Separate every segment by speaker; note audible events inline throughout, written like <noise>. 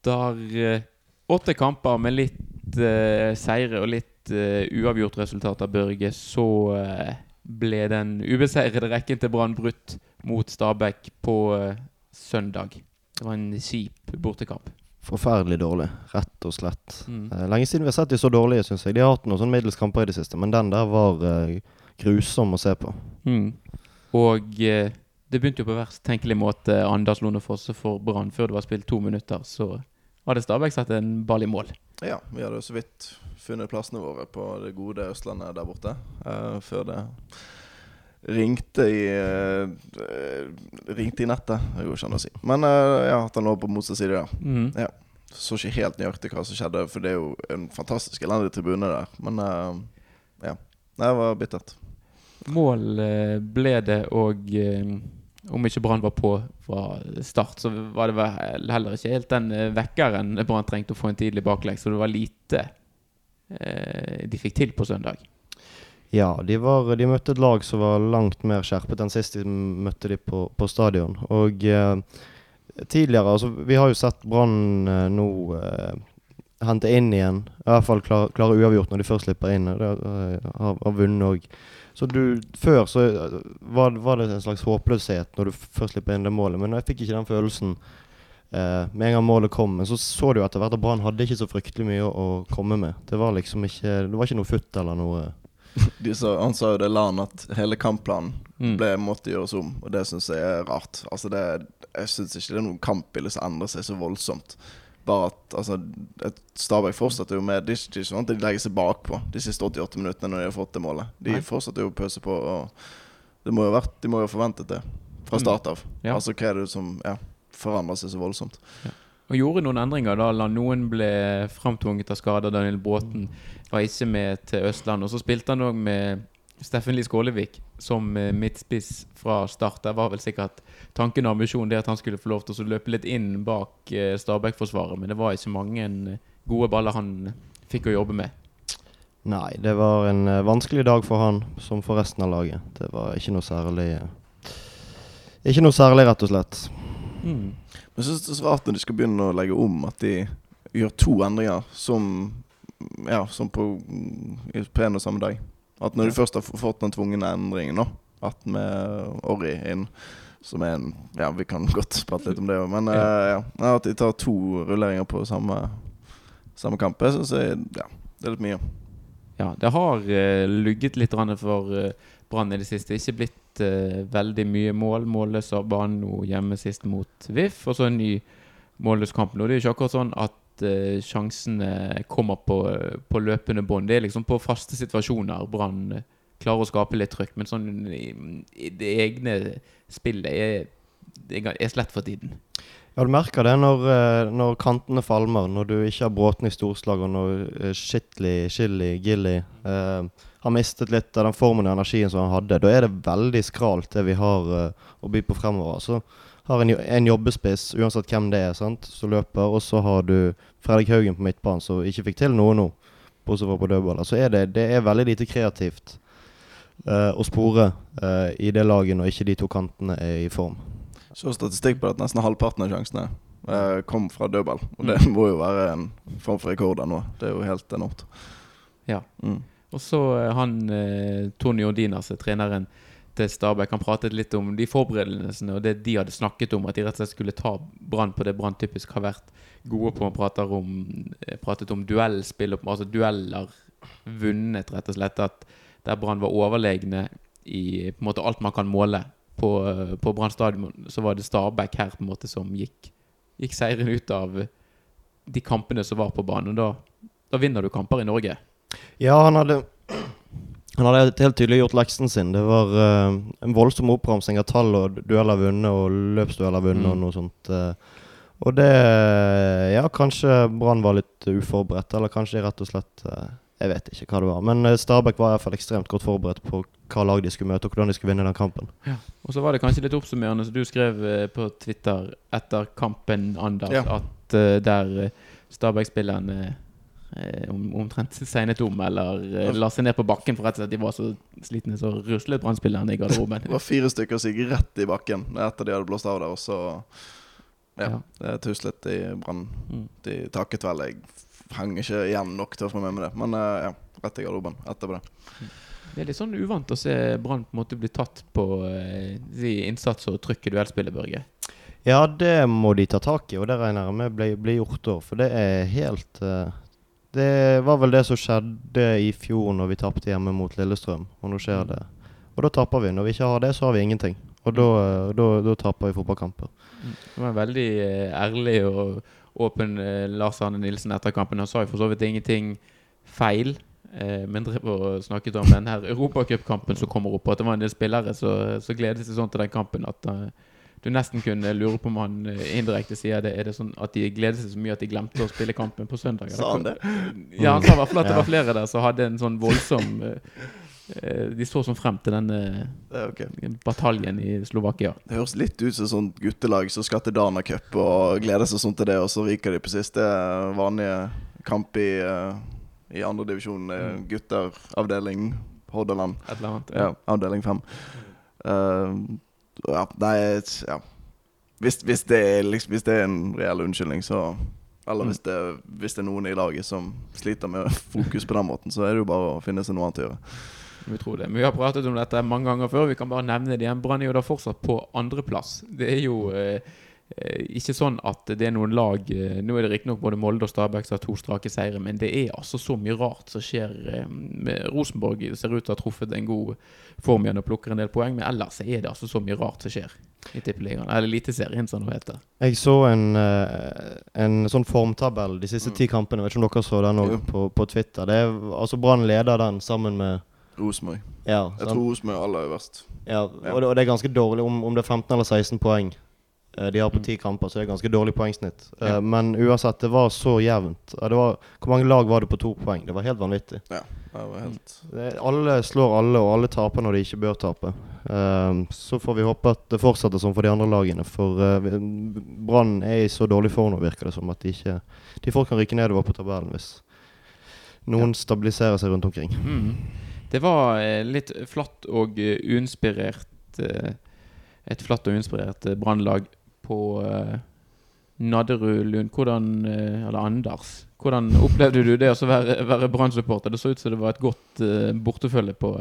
Speaker 1: etter eh, åtte kamper med litt uh, seire og litt uh, uavgjort av Børge, så uh, ble den ubeseirede rekken til Brann brutt mot Stabæk på søndag. Det var en kjip bortekamp.
Speaker 2: Forferdelig dårlig, rett og slett.
Speaker 1: Mm.
Speaker 2: Lenge siden vi har sett de så dårlige, syns jeg. De har hatt noen sånn middels kamper i det siste, men den der var grusom å se på.
Speaker 1: Mm. Og eh, det begynte jo på verst tenkelig måte Anders Lone Fosse for Brann. Før det var spilt to minutter, så hadde Stabæk satt en ball i mål.
Speaker 3: Ja, vi hadde jo så vidt funnet plassene våre på det gode Østlandet der borte. Uh, før det ringte i uh, Ringte i nettet. Det går ikke an å si. Men uh, ja, at han lå på motsatt side, ja.
Speaker 1: Mm.
Speaker 3: Ja. Så ikke helt nøyaktig hva som skjedde, for det er jo en fantastisk elendig tribune der. Men eh, ja. Det var bittert.
Speaker 1: Mål eh, ble det, og eh, om ikke Brann var på fra start, så var det heller ikke helt den eh, vekkeren Brann trengte å få en tidlig baklengs. Så det var lite eh, de fikk til på søndag.
Speaker 2: Ja, de, var, de møtte et lag som var langt mer skjerpet enn sist de møtte de på, på stadion. Og eh, tidligere altså Vi har jo sett Brann eh, nå eh, hente inn igjen. I hvert fall klare, klar uavgjort når de først slipper inn. Eh, har, har vunnet òg. Så du, Før så eh, var, var det en slags håpløshet når du først slipper inn det målet, men jeg fikk ikke den følelsen eh, med en gang målet kom. Men så så du jo etter hvert at Brann hadde ikke så fryktelig mye å, å komme med. Det var liksom ikke Det var ikke noe futt eller noe <laughs>
Speaker 3: De sa, han sa jo det Lan at hele kampplanen
Speaker 1: Mm.
Speaker 3: ble, måtte gjøres om, og det syns jeg er rart. Altså det, jeg syns ikke det er noen kampbilde som endrer seg så voldsomt. Bare at altså, Stabæk fortsetter jo med Det er ikke sånn at de legger seg bakpå de siste 88 minuttene når de har fått det målet. De
Speaker 1: Nei.
Speaker 3: fortsetter jo å pøse på. Og det må jo vært, de må jo ha forventet det fra
Speaker 1: Mm.
Speaker 3: start av.
Speaker 1: Ja.
Speaker 3: Altså hva er det som ja, forandrer seg så voldsomt?
Speaker 1: Og gjorde noen endringer da Da noen ble framtvunget av skader. Daniel Bråten var ikke med til Østland. Og så spilte han òg med Steffen Lie Skålevik som eh, midtspiss fra start. Der var vel sikkert tanken og ambisjonen det at han skulle få lov til å løpe litt inn bak eh, Stabæk-forsvaret. Men det var ikke mange eh, gode baller han fikk å jobbe med.
Speaker 2: Nei, det var en vanskelig dag for han, som for resten av laget. Det var ikke noe særlig Ikke noe særlig, rett og slett.
Speaker 1: Mm.
Speaker 3: Men jeg syns det er så rart når de skal begynne å legge om, at de gjør to endringer som Ja, som på, mm, på en og samme dag. At når du først har fått den tvungne endringen, nå, at med Orri inn som er en Ja, vi kan godt prate litt om det òg, men
Speaker 1: Ja.
Speaker 3: eh, ja. Ja, At de tar to rulleringer på samme, samme kamp, jeg syns ja, det er litt mye.
Speaker 1: Ja, det har uh, lugget litt for uh, Brann i det siste. Ikke blitt uh, veldig mye mål. Målløs av banen nå hjemme sist mot VIF, og så en ny målløs kamp nå. Det er jo ikke akkurat sånn at eh, sjansene kommer på, på løpende bånd. Det er liksom på faste situasjoner Brann eh, klarer å skape litt trøkk. men sånn i, i det egne spillet er, er slett for tiden.
Speaker 2: Ja, Du merker det når, eh, når kantene falmer, når du ikke har Bråten i storslag, og når uh, Shitley, Chili, Gilly eh, har mistet litt av den formen og energien som han hadde. Da er det veldig skralt, det vi har eh, å by på fremover. Så har en, en jobbespiss, uansett hvem det er, sant, som løper, og så har du Fredrik Haugen på midtbanen, som ikke fikk til noe nå, bortsett fra på dødballer. Så er det, det er veldig lite kreativt uh, å spore uh, i det laget når ikke de to kantene er i form.
Speaker 3: Så statistikk på at nesten halvparten av sjansene uh, kom fra dødball. Og det
Speaker 1: Mm.
Speaker 3: må jo være en form for rekord der nå. Det er jo helt enormt.
Speaker 1: Ja.
Speaker 3: Mm.
Speaker 1: Og så han Tony Odinas, treneren til Stabæk, han pratet litt om de forberedelsene og det de hadde snakket om, at de rett og slett skulle ta Brann på det Brann typisk har vært gode på. Han om, pratet om duellspill, altså dueller vunnet, rett og slett. At der Brann var overlegne i på en måte alt man kan måle på, på Brann stadion, så var det Stabæk her på en måte som gikk, gikk seieren ut av de kampene som var på banen. Og da, da vinner du kamper i Norge.
Speaker 2: Ja, han hadde Han hadde helt- tydelig gjort leksen sin. Det var uh, en voldsom oppramsing av tall og dueller vunnet og løpsdueller vunnet og
Speaker 1: Mm.
Speaker 2: noe sånt. Uh, og det Ja, kanskje Brann var litt uforberedt, eller kanskje rett og slett uh, Jeg vet ikke hva det var. Men Stabæk var i hvert fall ekstremt godt forberedt på hva lag de skulle møte, og hvordan de skulle vinne den kampen.
Speaker 1: Og så var det kanskje litt oppsummerende, så du skrev på Twitter etter kampen, Anders,
Speaker 3: Ja.
Speaker 1: at der Stabæk-spillerne omtrent <laughs> segnet om, eller eh, la seg ned på bakken for rett og slett de var så slitne, så ruslet Brann-spillerne i garderoben. <laughs>
Speaker 3: Det var fire stykker som gikk rett i bakken etter de hadde blåst av der, og så Ja.
Speaker 1: Ja.
Speaker 3: Det tuslet i Brann.
Speaker 1: Mm.
Speaker 3: De takket vel. Jeg henger ikke igjen nok til å få med meg det. Men eh, ja, rett i garderoben etterpå det.
Speaker 1: Det er litt sånn uvant å se Brann på en måte bli tatt på eh, de innsats og trykk i duellspillet, Børge.
Speaker 2: Ja, det må de ta tak i, og det regner jeg med blir gjort òg. For det er helt eh, Det var vel det som skjedde i fjor når vi tapte hjemme mot Lillestrøm, og nå skjer det. Og da taper vi. Når vi ikke har det, så har vi ingenting. Og da, eh, da, da taper vi fotballkamper.
Speaker 1: Det var veldig eh, ærlig og åpen eh, Lars Arne Nilsen etter kampen. Han sa jo for så vidt ingenting feil, eh, men snakket om den her europacupkampen som kommer opp, og at det var en del spillere som som gledet seg sånn til den kampen at eh, du nesten kunne lure på om han eh, indirekte sier det. Er det sånn at de gledet seg så mye at de glemte å spille kampen på søndag?
Speaker 3: Sa han det?
Speaker 1: Ja, han sa i hvert fall at det var flere der som hadde en sånn voldsom eh, eh, De så sånn frem til denne eh,
Speaker 3: Det er ok.
Speaker 1: bataljen i Slovakia.
Speaker 3: Det høres litt ut som et sånt guttelag som skal til Dana Cup og gleder seg sånn til det, og så ryker de på siste vanlige kamp i, uh, i andredivisjon. Uh, gutter, avdeling Hordaland.
Speaker 1: Et eller annet.
Speaker 3: Ja, avdeling fem. Eh, ja, nei ja. Hvis, hvis, det er, liksom, hvis det er en reell unnskyldning, så Eller hvis det, hvis det er noen i laget som sliter med <laughs> fokus på den måten, så er det jo bare å finne seg noe annet å gjøre.
Speaker 1: Vi tror det. Men vi har pratet om dette mange ganger før. Vi kan bare nevne det igjen. Brann er jo da fortsatt på andreplass. Det er jo eh, eh, ikke sånn at det er noen lag eh, Nå er det riktignok både Molde og Stabæk som har to strake seire, men det er altså så mye rart som skjer. Eh, med Rosenborg ser ut til å ha truffet en god form igjen og plukker en del poeng, men ellers er det altså så mye rart som skjer i Tippeligaen. Eller Eliteserien, som det heter.
Speaker 2: Jeg så en, eh, en sånn formtabell de siste ti kampene. Vet ikke om dere så den òg på, på Twitter. Det er, altså Brann leder den sammen med
Speaker 3: Rosenborg.
Speaker 2: Ja,
Speaker 3: Jeg tror Rosenborg er aller er
Speaker 2: ja,
Speaker 3: Ja.
Speaker 2: og, det, og det er ganske dårlig om, om det er 15 eller 16 poeng eh, de har på ti kamper, så det er ganske dårlig poengsnitt. Eh,
Speaker 1: Ja.
Speaker 2: Men uansett, det var så jevnt. Det var, hvor mange lag var det på to poeng? Det var helt vanvittig.
Speaker 3: Ja, det var helt
Speaker 2: Det, alle slår alle, og alle taper når de ikke bør tape. Eh, så får vi håpe at det fortsetter sånn for de andre lagene. For uh, Brann er i så dårlig form nå, virker det som, at de ikke De folk kan rykke nedover på tabellen hvis noen stabiliserer seg rundt omkring.
Speaker 1: Mm. Det var eh, litt flatt og eh, uinspirert eh, Et flatt og uinspirert eh, brannlag på uh, Nadderud Lund. Hvordan uh, Eller Anders. Hvordan opplevde du det å være, være Brann-supporter? Det så ut som det var et godt uh, bortefølge på,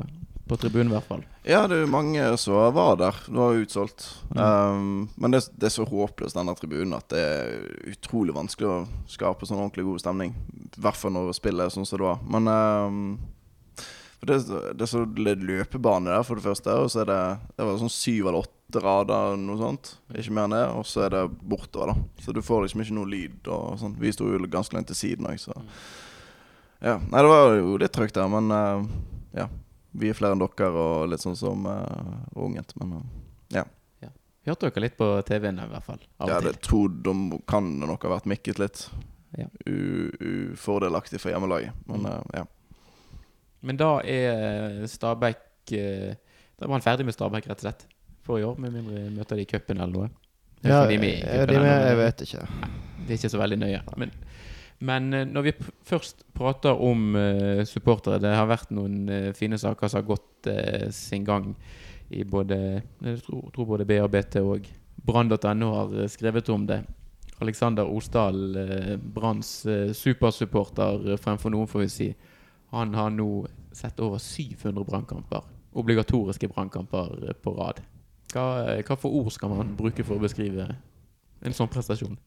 Speaker 1: på tribunen, i hvert fall.
Speaker 3: Ja, det er jo mange som var der. Det var utsolgt. utsolgt. Um, men det, det er så håpløst, denne tribunen, at det er utrolig vanskelig å skape sånn ordentlig god stemning. I hvert fall når spillet er sånn som det var. Men um, det, det er så løpebane der, for det første. Og så er det, det var sånn syv eller åtte rader, noe sånt. Ikke mer enn det. Og så er det bortover, da. Så du får liksom ikke noe lyd og sånt. Vi sto jo ganske langt til siden òg, så Ja. Nei, det var jo litt trøkt der, men uh, ja. Vi er flere enn dere og litt sånn som uh, unget, men uh, ja.
Speaker 1: Hørte dere litt på TV-en, i hvert fall. Av
Speaker 3: ja det tror de kan det nok ha vært mikket litt.
Speaker 1: Ja.
Speaker 3: Ufordelaktig for hjemmelaget, men
Speaker 1: Mm.
Speaker 3: ja.
Speaker 1: Men da er Stabæk eh, Da var han ferdig med Stabæk, rett og slett, i år. Med mindre møter de i cupen eller noe.
Speaker 2: Ja,
Speaker 1: de med
Speaker 2: de med?
Speaker 1: men-
Speaker 2: Jeg vet ikke.
Speaker 1: Det er ikke så veldig nøye. Men, men eh, når vi først prater om uh, supportere Det har vært noen uh, fine saker som har gått uh, sin gang i både Jeg tror, tror både BRBT og Brann.no har skrevet om det. Alexander Osdal, Branns supersupporter fremfor noen, får vi si. Han har nå sett over 700 brannkamper. Obligatoriske brannkamper på rad. Hva, hva for ord skal man bruke for å beskrive en sånn prestasjon?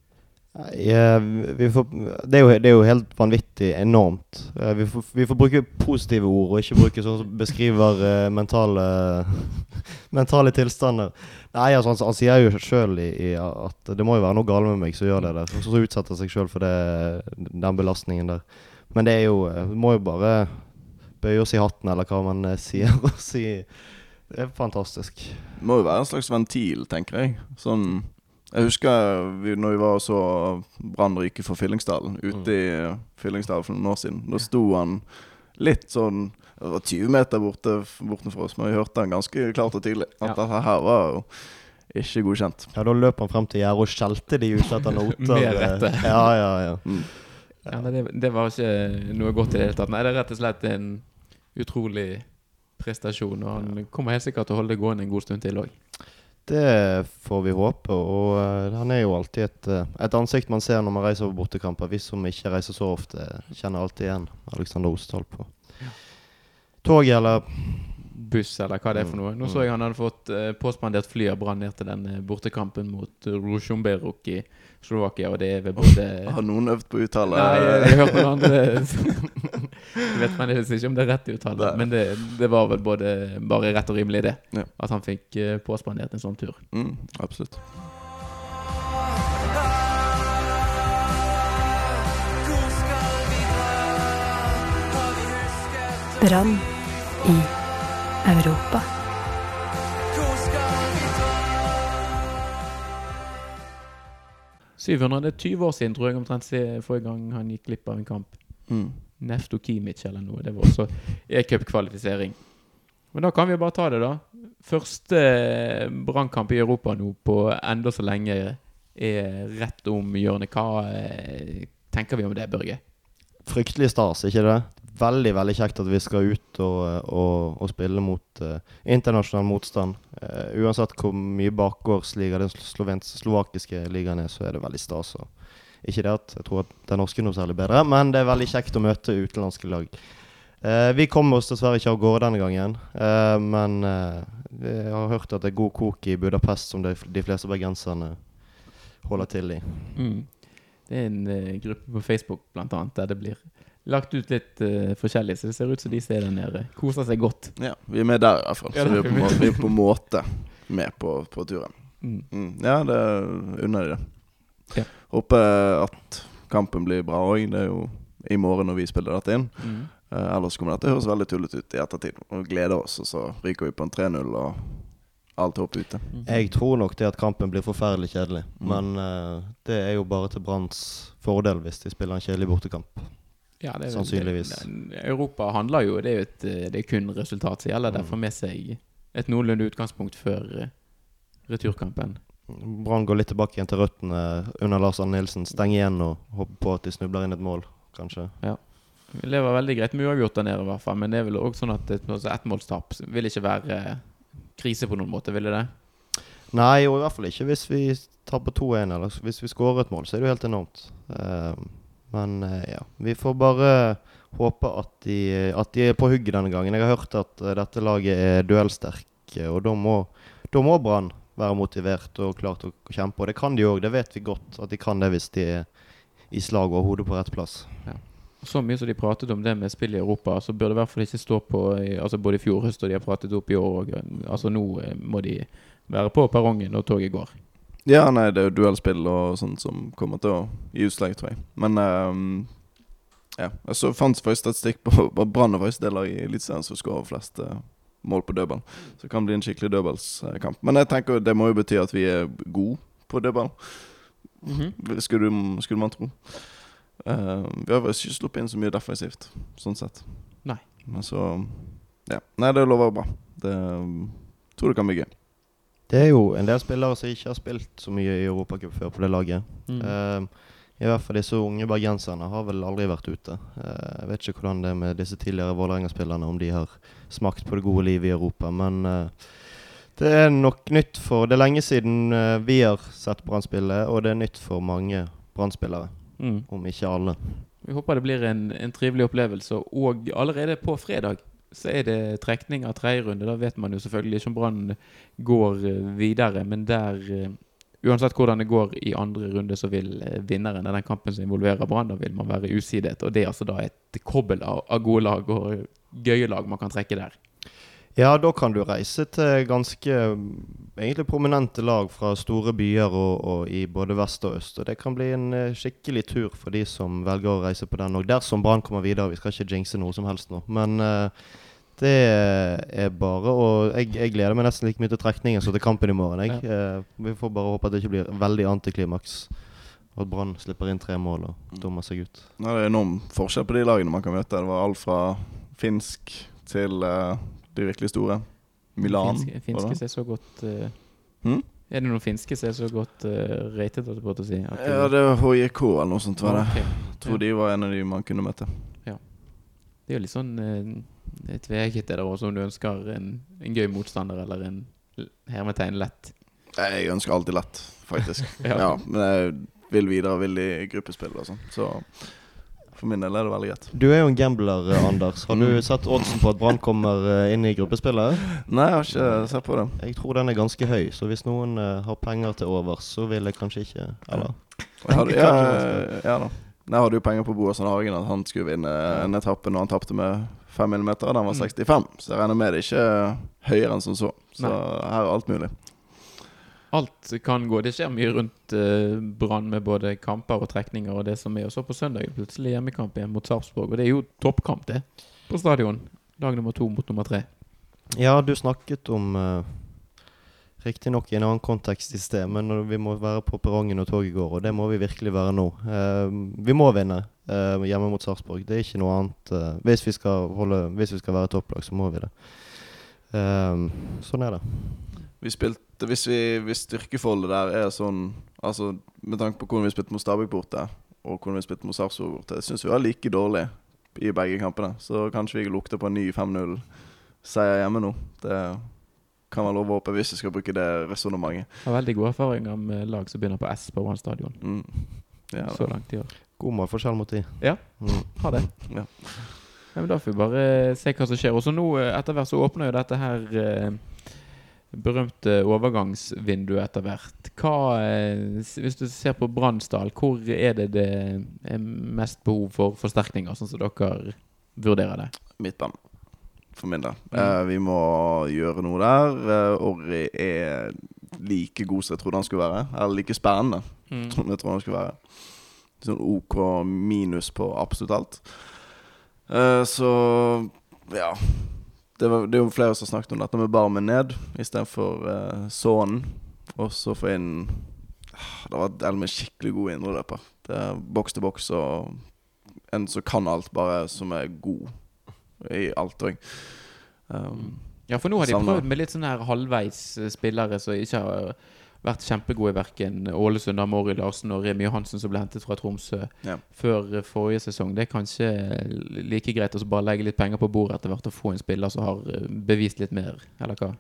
Speaker 2: Nei, eh, får, det, er jo, det er jo helt vanvittig enormt. Eh, Vi får, vi får bruke positive ord, og ikke bruke sånn som beskriver uh, mentale <laughs> Mentale tilstander. Nei, altså, han, han sier jo sjøl at det må jo være noe galt med meg som gjør det der. Og så utsetter seg sjøl for det, den belastningen der. Men det er jo Vi må jo bare bøye oss i hatten, eller hva man sier. <laughs> Og si Det er fantastisk.
Speaker 3: Det må jo være en slags ventil, tenker jeg. Sånn Jeg husker vi, når vi var og så Brann ryke for Fyllingsdalen, ute i Fyllingsdalen for noen år siden. Da sto han litt sånn Det var 20 meter borte, bortenfor oss, men vi hørte han ganske klart og tydelig. At
Speaker 1: Ja.
Speaker 3: dette her var jo ikke godkjent.
Speaker 2: Ja, Da løp han frem til gjerdet og skjelte de ut etter noter. <laughs>
Speaker 1: Med rette.
Speaker 2: Ja, ja, ja.
Speaker 3: Mm.
Speaker 1: Ja, det, det var ikke noe godt i det hele tatt. Nei, det er rett og slett en utrolig prestasjon. Og han kommer helt sikkert til å holde det gående en god stund til òg.
Speaker 2: Det får vi håpe. Og uh, han er jo alltid et, uh, et ansikt man ser når man reiser på bortekamper. Vi som ikke reiser så ofte, kjenner alltid igjen Alexander Osdal på tog eller
Speaker 1: buss, eller hva det er for noe. Nå
Speaker 2: Mm.
Speaker 1: så jeg han hadde fått uh, påspandert fly av Brann ned til den eh, bortekampen mot Rosjomberok i Slovakia, og det er ved både
Speaker 3: Har noen øvd på uttale?
Speaker 1: Nei, jeg har hørt noen andre <laughs> Jeg vet fremdeles ikke om det er rett uttale, men det, det var vel både bare rett og rimelig, det.
Speaker 3: Ja.
Speaker 1: At han fikk eh, påspandert en sånn tur.
Speaker 3: Mm, absolutt.
Speaker 4: Brann i Europa.
Speaker 1: Det er 20 år siden, tror jeg omtrent forrige gang han gikk glipp av en kamp.
Speaker 3: Mm.
Speaker 1: Nefto Kimic eller noe. Det var også e-cupkvalifisering. Men da kan vi bare ta det, da. Første brannkamp i Europa nå på enda så lenge er rett om hjørnet. Hva eh, tenker vi om det, Børge?
Speaker 2: Fryktelig stas, ikke det? Veldig veldig kjekt at vi skal ut og, og, og spille mot uh, internasjonal motstand. Uh, uansett hvor mye bakgårdsliga den slovakiske ligaen er, så er det veldig stas. Og ikke det at jeg tror at den norske er noe særlig bedre, men det er veldig kjekt å møte utenlandske lag. Eh, vi kommer oss dessverre ikke av gårde denne gangen, eh, men eh, jeg har hørt at det er god kok i Budapest, som de, de fleste bergenserne holder til i.
Speaker 1: Mm. Det er en eh, gruppe på Facebook blant annet, der det blir lagt ut litt uh, forskjellig, så det ser ut som de som er der nede, koser seg godt.
Speaker 3: Ja, vi er med der i hvert fall.
Speaker 1: Ja,
Speaker 3: så vi er, på, må- vi er på en måte med på, på turen.
Speaker 1: Mm.
Speaker 3: Mm. Ja, det unner de det.
Speaker 1: Ja.
Speaker 3: Håper at kampen blir bra òg. Det er jo i morgen når vi spiller dette inn.
Speaker 1: Mm.
Speaker 3: Eh, ellers kommer dette høres veldig tullete ut i ettertid. Og gleder oss, og så ryker vi på en 3-0 og alt håp ute.
Speaker 1: Mm.
Speaker 2: Jeg tror nok det at kampen blir forferdelig kjedelig.
Speaker 3: Mm.
Speaker 2: Men eh, det er jo bare til Branns fordel hvis de spiller en kjedelig bortekamp.
Speaker 1: Ja, det er
Speaker 2: Sannsynligvis.
Speaker 1: det- det- Europa handler jo Det er jo et, eh, det er kun resultat som gjelder.
Speaker 2: Mm.
Speaker 1: Derfor med seg et noenlunde utgangspunkt før eh, returkampen.
Speaker 2: Brann går litt tilbake igjen til røttene under Lars Arne Nilsen. Stenger igjen og håper på at de snubler inn et mål, kanskje. Ja.
Speaker 1: Vi lever veldig greit med uavgjort der nede, i hvert fall. Men det er vel òg sånn at et altså ettmålstap vil ikke være eh, krise på noen måte, ville det?
Speaker 2: Nei, og i hvert fall ikke hvis vi taper 2-1. Eller hvis vi skårer et mål, så er det jo helt enormt. Eh, men eh, ja, vi får bare håpe at de, at de er på hugget denne gangen. Jeg har hørt at dette laget er duellsterke, og da må, da må Brann være motivert og klar til å kjempe. Og det kan de òg, det vet vi godt at de kan det hvis de er i slag og hodet på rett plass.
Speaker 1: Så mye som de pratet om det med spill i Europa, så bør det i hvert fall ikke stå på i- altså både i fjor høst og de har pratet opp i år òg. Altså nå eh, må de være på perrongen når toget går.
Speaker 3: Ja, nei, det er jo duellspill og sånt som kommer til å gi utslag, tror jeg. Men um, ja. Jeg så fant faktisk statistikk på på Brann og Voice, det laget i Eliteserien som skårer flest eh, mål på dødball. Så det kan bli en skikkelig dødballskamp. Men jeg tenker det må jo bety at vi er gode på dødball. Skulle, du, skulle man tro. Uh, vi har ikke sluppet inn så mye defensivt, sånn sett.
Speaker 1: Nei.
Speaker 3: Men så Ja. Nei, det lover bra. Det tror det kan bli gøy.
Speaker 2: Det er jo en del spillere som ikke har spilt så mye i Europacup før på det laget.
Speaker 1: Mm.
Speaker 2: Eh, I hvert fall disse unge bergenserne har vel aldri vært ute. Eh, jeg vet ikke hvordan det er med disse tidligere Vålerenga-spillerne, om de har smakt på det gode livet i Europa. Men eh, det er nok nytt for Det er lenge siden eh, vi har sett Brann og det er nytt for mange Brann-spillere.
Speaker 1: Mm.
Speaker 2: Om ikke alle.
Speaker 1: Vi håper det blir en, en trivelig opplevelse. Og allerede på fredag så er det trekning av tredje runde. Da vet man jo selvfølgelig ikke om Brann går videre, men der Uansett hvordan det går i andre runde, så vil eh, vinneren av den kampen som involverer Brann, da vil man være usidet. Og det er altså da et kobbel av, gode lag og gøye lag man kan trekke der.
Speaker 2: Ja, da kan du reise til ganske mm, egentlig prominente lag fra store byer og, og i både vest og øst. Og det kan bli en eh, skikkelig tur for de som velger å reise på den. Og dersom Brann kommer videre, vi skal ikke jinxe noe som helst nå. Men eh, det er bare å jeg, jeg gleder meg nesten like mye til trekningen som til kampen i morgen. Jeg. Ja. vi får bare håpe at det ikke blir veldig antiklimaks. Og at Brann slipper inn tre mål og dummer seg ut.
Speaker 3: Nei, det er enorm forskjell på de lagene man kan møte. Det var alt fra finsk til uh, de virkelig store. Milan.
Speaker 1: Finske, finske ser er så godt uh,
Speaker 3: hmm?
Speaker 1: Er det noen finske som er så godt uh, rated, på å si? At
Speaker 3: Ja, det var HJK eller noe sånt. var det
Speaker 1: okay.
Speaker 3: Jeg tror de var en av de man kunne møte.
Speaker 1: Det er jo litt sånn uh, tveegget det der også, om du ønsker en, en gøy motstander eller en hermetegn lett
Speaker 3: Jeg ønsker alltid lett, faktisk. <laughs>
Speaker 1: Ja.
Speaker 3: ja. Men jeg vil videre, vil i gruppespill og sånn. Så for min del er det veldig greit.
Speaker 2: Du er jo en gambler, eh, Anders. Har du
Speaker 3: sett
Speaker 2: satt oddsen på at Brann kommer eh, inn i gruppespillet?
Speaker 3: Nei, jeg har ikke sett på det.
Speaker 2: Jeg tror den er ganske høy, så hvis noen eh, har penger til overs, så vil jeg kanskje ikke Eller?
Speaker 3: Hadde, ja, <laughs> ja da. Jeg hadde jo penger på Boasson Hagen at han skulle vinne en etappe når han tapte med 5 millimeter. Den var
Speaker 1: Mm.
Speaker 3: 65, så jeg regner med det ikke er høyere enn som så. Så
Speaker 1: Nei.
Speaker 3: her er alt mulig.
Speaker 1: Alt kan gå. Det skjer mye rundt uh, Brann med både kamper og trekninger og det som er. Og så på søndag plutselig hjemmekamp igjen mot Sarpsborg. Og det er jo toppkamp, det. På stadion. Dag nummer to mot nummer tre.
Speaker 2: Ja, du snakket om uh, Riktignok i en annen kontekst i sted, men vi må være på perrongen når toget går, og det må vi virkelig være nå. Eh, vi må vinne eh, hjemme mot Sarpsborg. Det er ikke noe annet. eh, hvis, vi skal holde, hvis vi skal være topplag, så må vi det. Eh, sånn er det.
Speaker 3: Vi spilte, hvis, vi, hvis styrkeforholdet der er sånn Altså Med tanke på hvordan vi spilte mot Stabæk borte, og hvordan vi spilte mot Sarpsborg borte, syns vi var like dårlig i begge kampene. Så kanskje vi lukter på en ny 5-0-seier hjemme nå. Det kan være lov å håpe hvis vi skal bruke det resonnementet.
Speaker 1: Har veldig gode erfaringer med lag som begynner på S på Brann stadion.
Speaker 3: Mm. Ja,
Speaker 1: Så langt i år.
Speaker 2: God målforskjell mot de.
Speaker 1: Ja.
Speaker 2: Mm.
Speaker 1: Har det.
Speaker 3: Ja.
Speaker 1: Ja, men Da får vi bare se hva som skjer. Og så nå eh, etter hvert så åpner jo dette her eh, berømte overgangsvinduet etter hvert. Hva, eh, hvis du ser på Bransdal, hvor er det det er mest behov for forsterkninger, sånn som dere vurderer det?
Speaker 3: Midtbanen. For min del.
Speaker 1: Mm.
Speaker 3: Eh, vi må gjøre noe der. Eh, Orri er like god som jeg trodde han skulle være. Eller like spennende som jeg trodde han skulle være. Sånn OK minus på absolutt alt. Uh, så ja. Det, var, det er jo flere som har snakket om dette med Barmen ned istedenfor uh, Sånen. Og så få inn ah, Det var Elmen skikkelig god indreløper. Det er Boks til boks og en som kan alt, bare som er god i alt òg. Um,
Speaker 1: Ja, for nå har de prøvd med litt sånn her halvveis eh, spillere som ikke har vært kjempegode i verken Ålesund, Amori Larsen og Remi Johansen, som ble hentet fra Tromsø
Speaker 3: Ja.
Speaker 1: før eh, forrige sesong. Det er kanskje like greit å bare legge litt penger på bordet etter hvert og få en spiller som har eh, bevist litt mer, eller hva?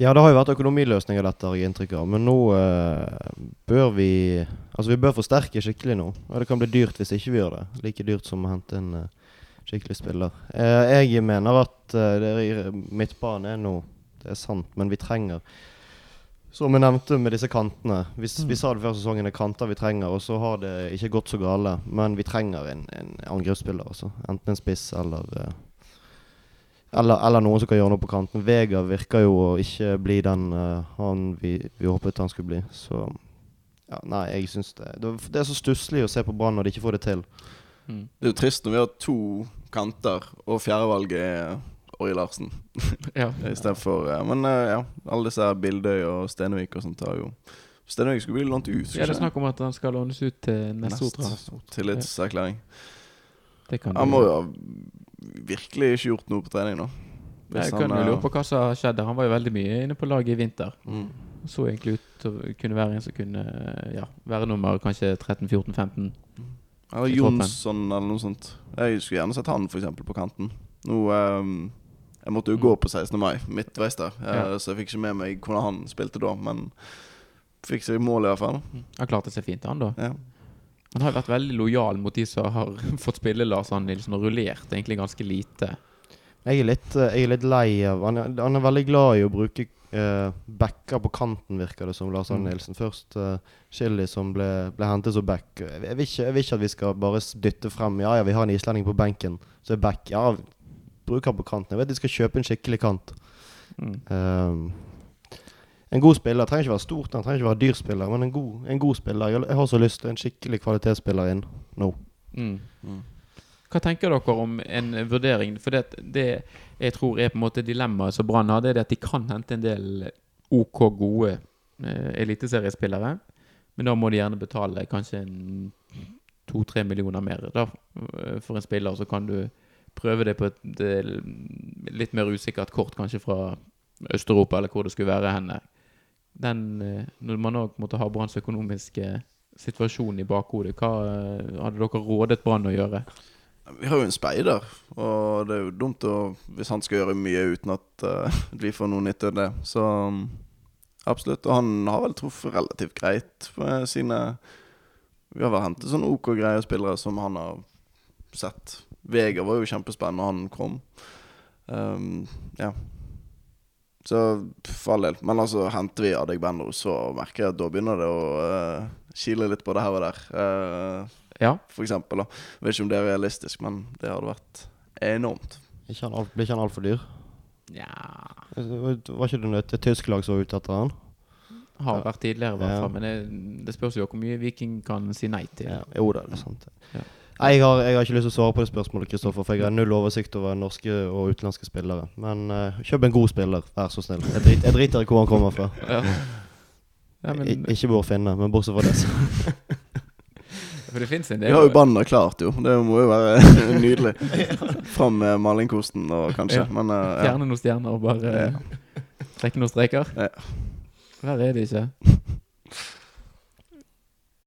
Speaker 2: Ja, det har jo vært økonomiløsninger dette, har jeg inntrykk av. Men nå eh, bør vi Altså, vi bør forsterke skikkelig nå. Og det kan bli dyrt hvis ikke vi gjør det. Like dyrt som å hente en eh, skikkelig spiller. Eh, jeg mener at uh, det er, midtbanen er nå Det er sant, men vi trenger Som jeg nevnte med disse kantene. Vi, mm. vi sa det før sesongen, er kanter vi trenger, og så har det ikke gått så gale. Men vi trenger en, en angrepsspiller, altså. Enten en spiss eller eh, eller, eller noen som kan gjøre noe på kanten. Vega virker jo å ikke bli den uh, han vi, vi håpet han skulle bli. Så ja, Nei, jeg syns det Det det er så stusslig å se på Brann når de ikke får det til.
Speaker 1: Mm.
Speaker 3: det er jo trist når vi har to kanter, og fjerdevalget er Orri Larsen <laughs>
Speaker 1: Ja.
Speaker 3: istedenfor uh, Men eh, ja, alle disse her Bildøy og Stenevik og sånt har jo Stenevik skulle bli lånt ut.
Speaker 1: Ja, det er snakk om at han skal lånes ut til Nessotra.
Speaker 3: Tillitserklæring.
Speaker 1: Det kan
Speaker 3: Han må jo ha virkelig ikke gjort noe på trening nå.
Speaker 1: Jeg
Speaker 3: Hvis
Speaker 1: kan jo
Speaker 3: eh,
Speaker 1: lure på hva som skjedde. Han var jo veldig mye inne på laget i vinter.
Speaker 3: mm.
Speaker 1: Så egentlig ut til å kunne være en som kunne ja, være nummer kanskje 13-14-15.
Speaker 3: Eller. Jonsson eller noe sånt. Jeg skulle gjerne sett han for eksempel på kanten. Nå ehm, Jeg måtte jo
Speaker 1: Mm.
Speaker 3: gå på 16. mai, midtveis der, eh,
Speaker 1: Ja.
Speaker 3: så jeg fikk ikke med meg hvordan han spilte da. Men fikk seg mål, i hvert fall.
Speaker 1: Han klarte seg fint, han da.
Speaker 3: Ja.
Speaker 1: Han har jo vært veldig lojal mot de som har <laughs> fått spille Lars Arne Nilsen, og rullert egentlig ganske lite.
Speaker 2: Jeg er litt, eh, jeg er litt lei av Han er, han er veldig glad i å bruke uh, backer på kanten, virker det som, Lars Arne
Speaker 1: Mm.
Speaker 2: Nilsen. Først uh, Chili, som ble, ble hentet som back. Jeg, vil ikke, jeg vil ikke at vi skal bare dytte frem Ja, ja, vi har en islending på benken, så er back Ja, bruk han på kanten. Jeg vet de skal kjøpe en skikkelig kant.
Speaker 1: Mm.
Speaker 2: Um, en god spiller trenger ikke være stort, han trenger ikke være dyr spiller, men en god, en god spiller. Jeg, jeg har så lyst til en skikkelig kvalitetsspiller inn nå.
Speaker 1: Mm.
Speaker 3: Mm.
Speaker 1: Hva tenker dere om en vurdering? For det, det jeg tror er på en måte dilemmaet som Brann har, det er at de kan hente en del OK gode eh, eliteseriespillere. Men da må de gjerne betale kanskje en to-tre millioner mer da, eh, for en spiller. Så kan du prøve det på et det litt mer usikkert kort, kanskje fra Øst-Europa, eller hvor det skulle være henne. Eh, når man òg måtte ha Branns økonomiske situasjon i bakhodet, hva eh, hadde dere rådet Brann å gjøre?
Speaker 3: Vi har jo en speider, og det er jo dumt å, hvis han skal gjøre mye uten at <laughs> uh, vi får noe nytte av det. Så um, Absolutt. Og han har vel truffet relativt greit med sine Vi har vel hentet sånne OK greie spillere som han har sett. Vega var jo kjempespennende, han kom. Um, ja. Så for all del. Men altså, henter vi Adegbenro, så merker jeg at da begynner det å uh, kile litt på det her og der. Uh,
Speaker 1: Ja.
Speaker 3: for eksempel. Da. Vet ikke om det er realistisk, men det hadde vært enormt.
Speaker 2: Ikke han blir ikke han altfor dyr?
Speaker 1: Nja
Speaker 2: Var ikke det et, et tysk lag som var ute etter han?
Speaker 1: Har vært tidligere, i hvert
Speaker 2: Ja.
Speaker 1: fall. Men det, det spørs jo hvor mye Viking kan si nei til.
Speaker 2: Ja, jo da, det er sant.
Speaker 1: Ja.
Speaker 2: Nei, Jeg har, jeg har ikke lyst til å svare på det spørsmålet, Kristoffer, for jeg har null oversikt over norske og utenlandske spillere. Men uh, kjøp en god spiller, vær så snill. Jeg, drit, jeg driter i hvor han kommer fra.
Speaker 1: Ja. Ja, men,
Speaker 2: I, ikke bor finne, men bortsett fra det. Så. <laughs>
Speaker 1: for det fins en
Speaker 3: Vi har jo bandet klart, jo. Det må jo være <laughs> nydelig. Fram med malingkosten og kanskje.
Speaker 1: Ja.
Speaker 3: Men uh, ja.
Speaker 1: Fjerne noen stjerner og bare trekke noen streker.
Speaker 3: Ja.
Speaker 1: Verre er det ikke.